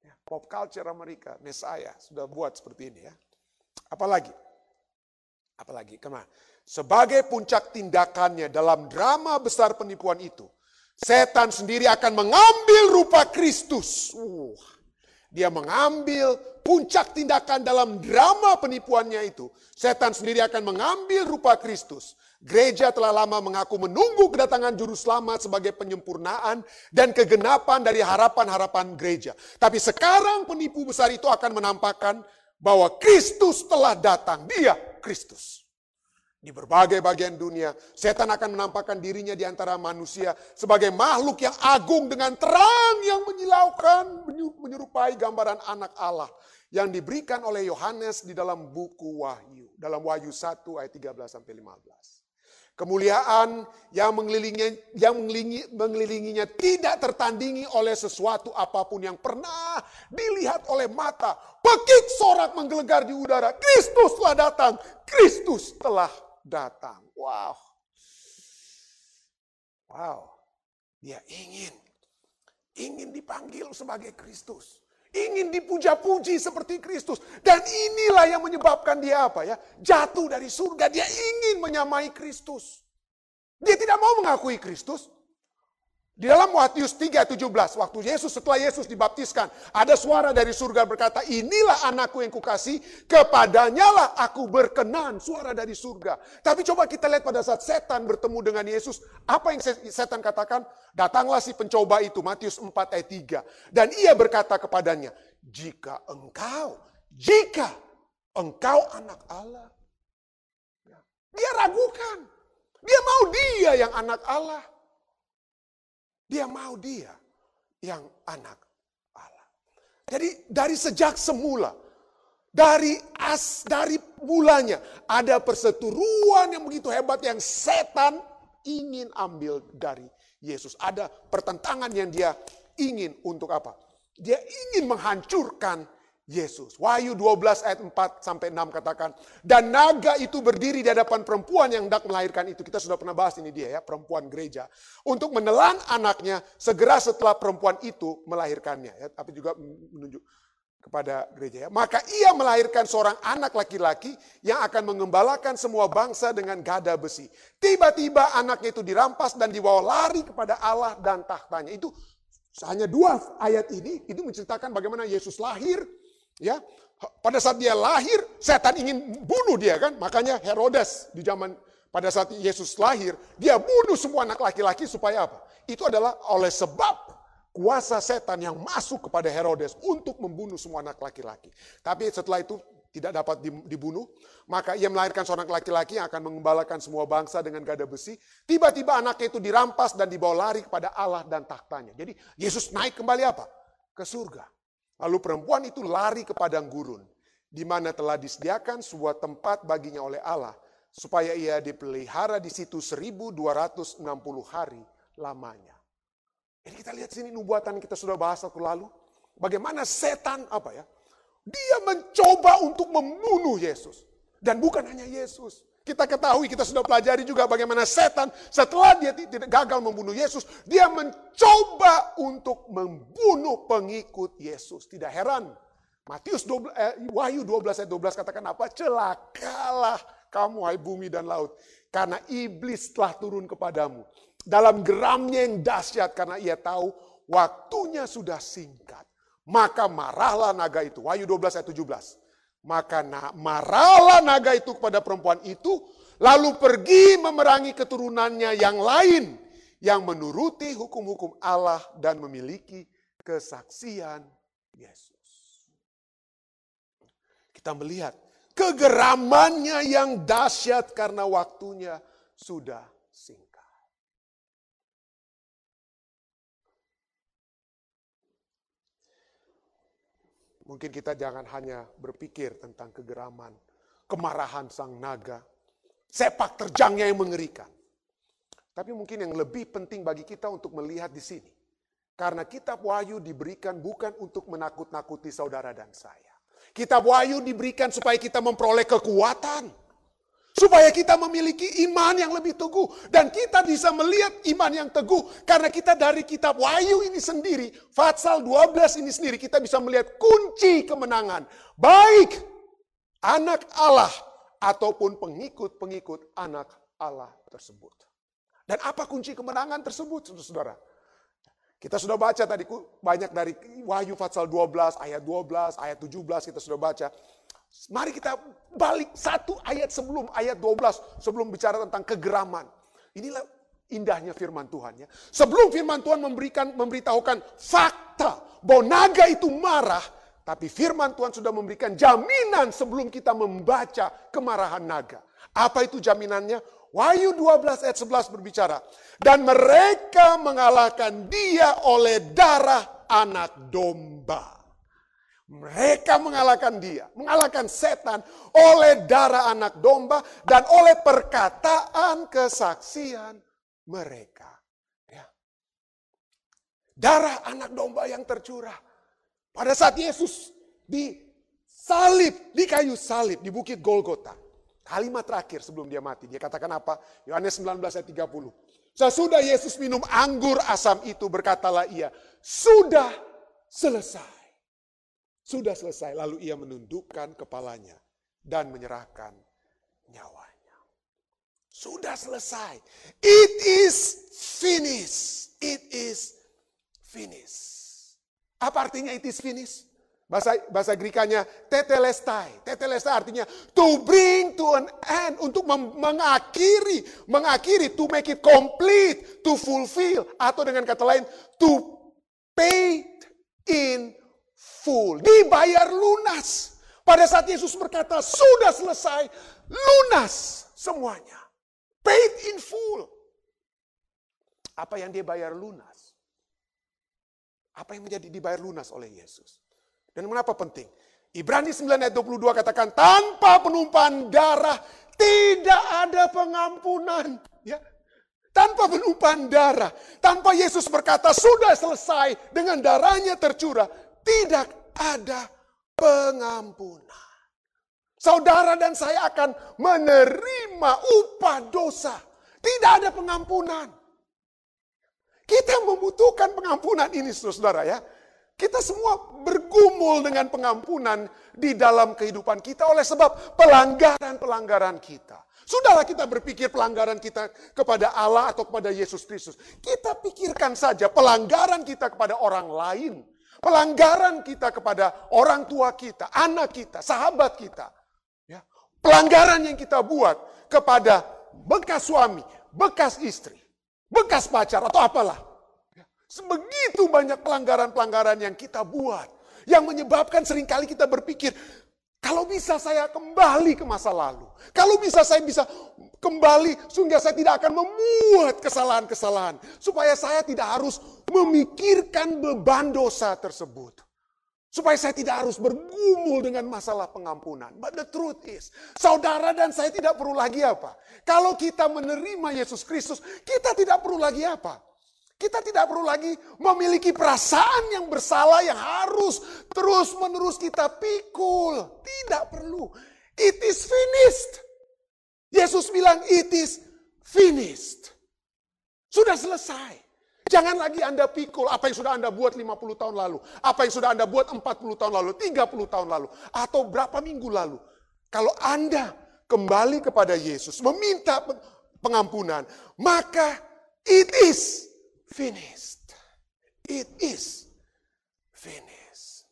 S1: Ya, pop culture Amerika, Messiah sudah buat seperti ini ya. Apalagi? Apalagi? Ke mana? Sebagai puncak tindakannya dalam drama besar penipuan itu, setan sendiri akan mengambil rupa Kristus. Uh, dia mengambil puncak tindakan dalam drama penipuannya itu. Setan sendiri akan mengambil rupa Kristus. Gereja telah lama mengaku menunggu kedatangan juru selamat sebagai penyempurnaan dan kegenapan dari harapan-harapan gereja. Tapi sekarang penipu besar itu akan menampakkan bahwa Kristus telah datang. Dia Kristus. Di berbagai bagian dunia, setan akan menampakkan dirinya di antara manusia sebagai makhluk yang agung dengan terang yang menyilaukan, menyerupai gambaran anak Allah yang diberikan oleh Yohanes di dalam buku Wahyu, dalam Wahyu 1 ayat 13 sampai 15. Kemuliaan yang mengelilingi, yang mengelilingi, mengelilinginya tidak tertandingi oleh sesuatu apa pun yang pernah dilihat oleh mata. Pekik sorak menggelegar di udara. Kristus telah datang. Kristus telah datang. Wow. Wow. Dia ingin. Ingin dipanggil sebagai Kristus ingin dipuja-puji seperti Kristus. Dan inilah yang menyebabkan dia apa ya? Jatuh dari surga. Dia ingin menyamai Kristus. Dia tidak mau mengakui Kristus. Di dalam Matius 3:17, waktu Yesus setelah Yesus dibaptiskan, ada suara dari surga berkata, "Inilah anakku yang kukasih, kepadanya lah aku berkenan." Suara dari surga. Tapi coba kita lihat pada saat setan bertemu dengan Yesus, apa yang setan katakan? Datanglah si pencoba itu, Matius 4 ayat 3. Dan ia berkata kepadanya, "Jika engkau, jika engkau anak Allah." Ya. Dia ragukan. Dia mau dia yang anak Allah. Dia mau dia yang anak Allah. Jadi dari sejak semula, dari as dari mulanya ada perseteruan yang begitu hebat yang setan ingin ambil dari Yesus. Ada pertentangan yang dia ingin untuk apa? Dia ingin menghancurkan Yesus. Wahyu 12 ayat 4 sampai 6 katakan, dan naga itu berdiri di hadapan perempuan yang hendak melahirkan itu. Kita sudah pernah bahas ini dia ya, perempuan gereja. Untuk menelan anaknya segera setelah perempuan itu melahirkannya. Ya, tapi juga menunjuk kepada gereja. Ya. Maka ia melahirkan seorang anak laki-laki yang akan mengembalakan semua bangsa dengan gada besi. Tiba-tiba anaknya itu dirampas dan dibawa lari kepada Allah dan tahtanya. Itu hanya dua ayat ini, itu menceritakan bagaimana Yesus lahir. Ya, pada saat dia lahir, setan ingin bunuh dia kan. Makanya Herodes di zaman pada saat Yesus lahir, dia bunuh semua anak laki-laki supaya apa? Itu adalah oleh sebab kuasa setan yang masuk kepada Herodes untuk membunuh semua anak laki-laki. Tapi setelah itu tidak dapat dibunuh, maka ia melahirkan seorang laki-laki yang akan mengembalakan semua bangsa dengan gada besi. Tiba-tiba anaknya itu dirampas dan dibawa lari kepada Allah dan tahtanya. Jadi Yesus naik kembali apa? Ke surga. Lalu perempuan itu lari ke padang gurun, di mana telah disediakan sebuah tempat baginya oleh Allah, supaya ia dipelihara di situ 1260 hari lamanya. Jadi kita lihat sini nubuatan kita sudah bahas waktu lalu. Bagaimana setan apa ya? Dia mencoba untuk membunuh Yesus. Dan bukan hanya Yesus. Kita ketahui, kita sudah pelajari juga bagaimana setan setelah dia tidak gagal membunuh Yesus, dia mencoba untuk membunuh pengikut Yesus. Tidak heran. Matius 12, eh, Wahyu 12 ayat 12 katakan apa? Celakalah kamu hai bumi dan laut. Karena iblis telah turun kepadamu dalam geramnya yang dahsyat karena ia tahu waktunya sudah singkat. Maka marahlah naga itu. Wahyu 12 ayat 17. Maka marahlah naga itu kepada perempuan itu. Lalu pergi memerangi keturunannya yang lain. Yang menuruti hukum-hukum Allah dan memiliki kesaksian Yesus. Kita melihat kegeramannya yang dahsyat karena waktunya sudah singkat. Mungkin kita jangan hanya berpikir tentang kegeraman, kemarahan sang naga, sepak terjangnya yang mengerikan. Tapi mungkin yang lebih penting bagi kita untuk melihat di sini. Karena kitab Wahyu diberikan bukan untuk menakut-nakuti saudara dan saya. Kitab Wahyu diberikan supaya kita memperoleh kekuatan Supaya kita memiliki iman yang lebih teguh. Dan kita bisa melihat iman yang teguh. Karena kita dari kitab Wahyu ini sendiri, Fatsal 12 ini sendiri, kita bisa melihat kunci kemenangan. Baik anak Allah ataupun pengikut-pengikut anak Allah tersebut. Dan apa kunci kemenangan tersebut, saudara? Kita sudah baca tadi banyak dari Wahyu Fatsal 12, ayat 12, ayat 17 kita sudah baca. Mari kita balik satu ayat sebelum ayat 12 sebelum bicara tentang kegeraman. Inilah indahnya firman Tuhan ya. Sebelum firman Tuhan memberikan memberitahukan fakta bahwa naga itu marah, tapi firman Tuhan sudah memberikan jaminan sebelum kita membaca kemarahan naga. Apa itu jaminannya? Wahyu 12 ayat 11 berbicara. Dan mereka mengalahkan dia oleh darah anak domba. Mereka mengalahkan dia, mengalahkan setan oleh darah anak domba dan oleh perkataan kesaksian mereka. Ya. Darah anak domba yang tercurah. Pada saat Yesus disalib, di kayu salib, di bukit Golgota. Kalimat terakhir sebelum dia mati. Dia katakan apa? Yohanes 19 ayat 30. Sesudah Yesus minum anggur asam itu berkatalah ia, sudah selesai. Sudah selesai, lalu ia menundukkan kepalanya dan menyerahkan nyawanya. Sudah selesai. It is finished. It is finished. Apa artinya it is finished? Bahasa bahasa Grekanya tetelestai. Tetelestai artinya to bring to an end, untuk mengakhiri, mengakhiri to make it complete, to fulfill atau dengan kata lain to pay in full, dibayar lunas. Pada saat Yesus berkata, sudah selesai, lunas semuanya. Paid in full. Apa yang dia bayar lunas? Apa yang menjadi dibayar lunas oleh Yesus? Dan mengapa penting? Ibrani 9 ayat 22 katakan, tanpa penumpahan darah tidak ada pengampunan. Ya, tanpa penumpahan darah, tanpa Yesus berkata sudah selesai dengan darahnya tercurah, tidak ada pengampunan. Saudara dan saya akan menerima upah dosa. Tidak ada pengampunan. Kita membutuhkan pengampunan ini saudara ya. Kita semua bergumul dengan pengampunan di dalam kehidupan kita oleh sebab pelanggaran-pelanggaran kita. Sudahlah kita berpikir pelanggaran kita kepada Allah atau kepada Yesus Kristus. Kita pikirkan saja pelanggaran kita kepada orang lain. Pelanggaran kita kepada orang tua kita, anak kita, sahabat kita. Ya. Pelanggaran yang kita buat kepada bekas suami, bekas istri, bekas pacar atau apalah. Sebegitu banyak pelanggaran-pelanggaran yang kita buat. Yang menyebabkan sering kali kita berpikir, kalau bisa saya kembali ke masa lalu. Kalau bisa saya bisa kembali sehingga saya tidak akan memuat kesalahan-kesalahan. Supaya saya tidak harus memikirkan beban dosa tersebut. Supaya saya tidak harus bergumul dengan masalah pengampunan. But the truth is, saudara dan saya tidak perlu lagi apa? Kalau kita menerima Yesus Kristus, kita tidak perlu lagi apa? Kita tidak perlu lagi memiliki perasaan yang bersalah yang harus terus-menerus kita pikul. Tidak perlu. It is finished. Yesus bilang it is finished. Sudah selesai. Jangan lagi Anda pikul apa yang sudah Anda buat 50 tahun lalu. Apa yang sudah Anda buat 40 tahun lalu, 30 tahun lalu. Atau berapa minggu lalu. Kalau Anda kembali kepada Yesus, meminta pengampunan, maka it is finished. It is finished.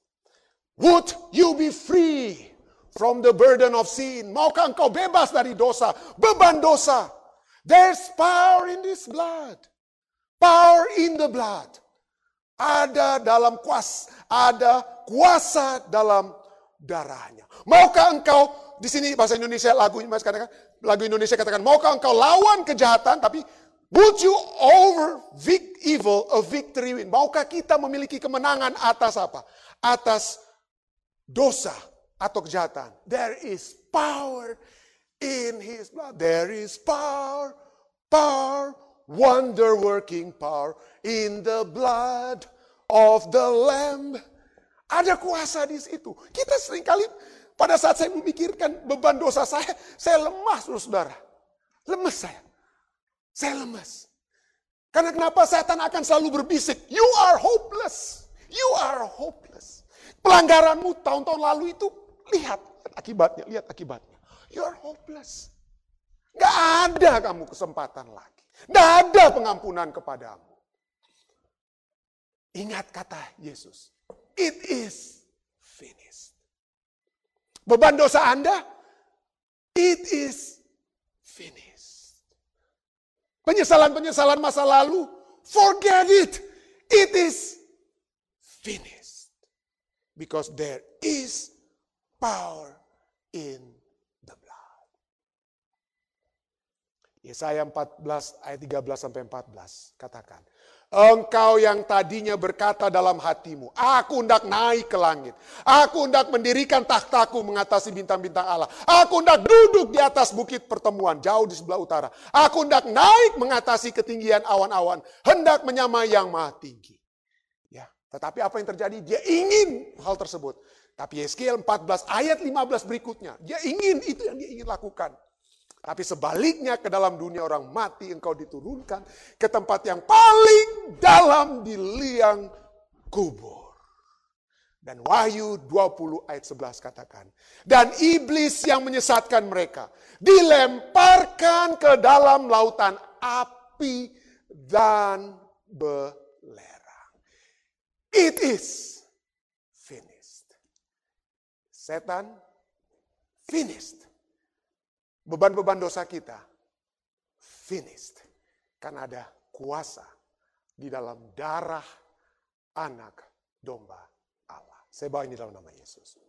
S1: Would you be free from the burden of sin? Maukah engkau bebas dari dosa, beban dosa? There's power in this blood. Power in the blood. Ada dalam kuas, ada kuasa dalam darahnya. Maukah engkau di sini bahasa Indonesia lagu Mas katakan lagu Indonesia katakan maukah engkau lawan kejahatan tapi Would you over evil a victory win? Maukah kita memiliki kemenangan atas apa? Atas dosa atau kejahatan. There is power in his blood. There is power, power, wonder working power in the blood of the lamb. Ada kuasa di situ. Kita sering kali pada saat saya memikirkan beban dosa saya, saya lemah saudara. Lemas saya. Saya lemas. Karena kenapa setan akan selalu berbisik, you are hopeless. You are hopeless. Pelanggaranmu tahun-tahun lalu itu, lihat akibatnya, lihat akibatnya. You are hopeless. Gak ada kamu kesempatan lagi. Gak ada pengampunan kepadamu. Ingat kata Yesus. It is finished. Beban dosa Anda, it is finished. Penyesalan-penyesalan masa lalu, forget it. It is finished. Because there is power in the blood. Yesaya 14 ayat 13 sampai 14 katakan, Engkau yang tadinya berkata dalam hatimu, aku hendak naik ke langit. Aku hendak mendirikan takhtaku mengatasi bintang-bintang Allah. Aku hendak duduk di atas bukit pertemuan jauh di sebelah utara. Aku hendak naik mengatasi ketinggian awan-awan. Hendak menyamai yang maha tinggi. Ya, tetapi apa yang terjadi? Dia ingin hal tersebut. Tapi Yeskiel 14 ayat 15 berikutnya. Dia ingin, itu yang dia ingin lakukan. Tapi sebaliknya ke dalam dunia orang mati engkau diturunkan ke tempat yang paling dalam di liang kubur. Dan Wahyu 20 ayat 11 katakan. Dan iblis yang menyesatkan mereka dilemparkan ke dalam lautan api dan belerang. It is. Setan finished beban-beban dosa kita finished. Karena ada kuasa di dalam darah anak domba Allah. Saya bawa ini dalam nama Yesus.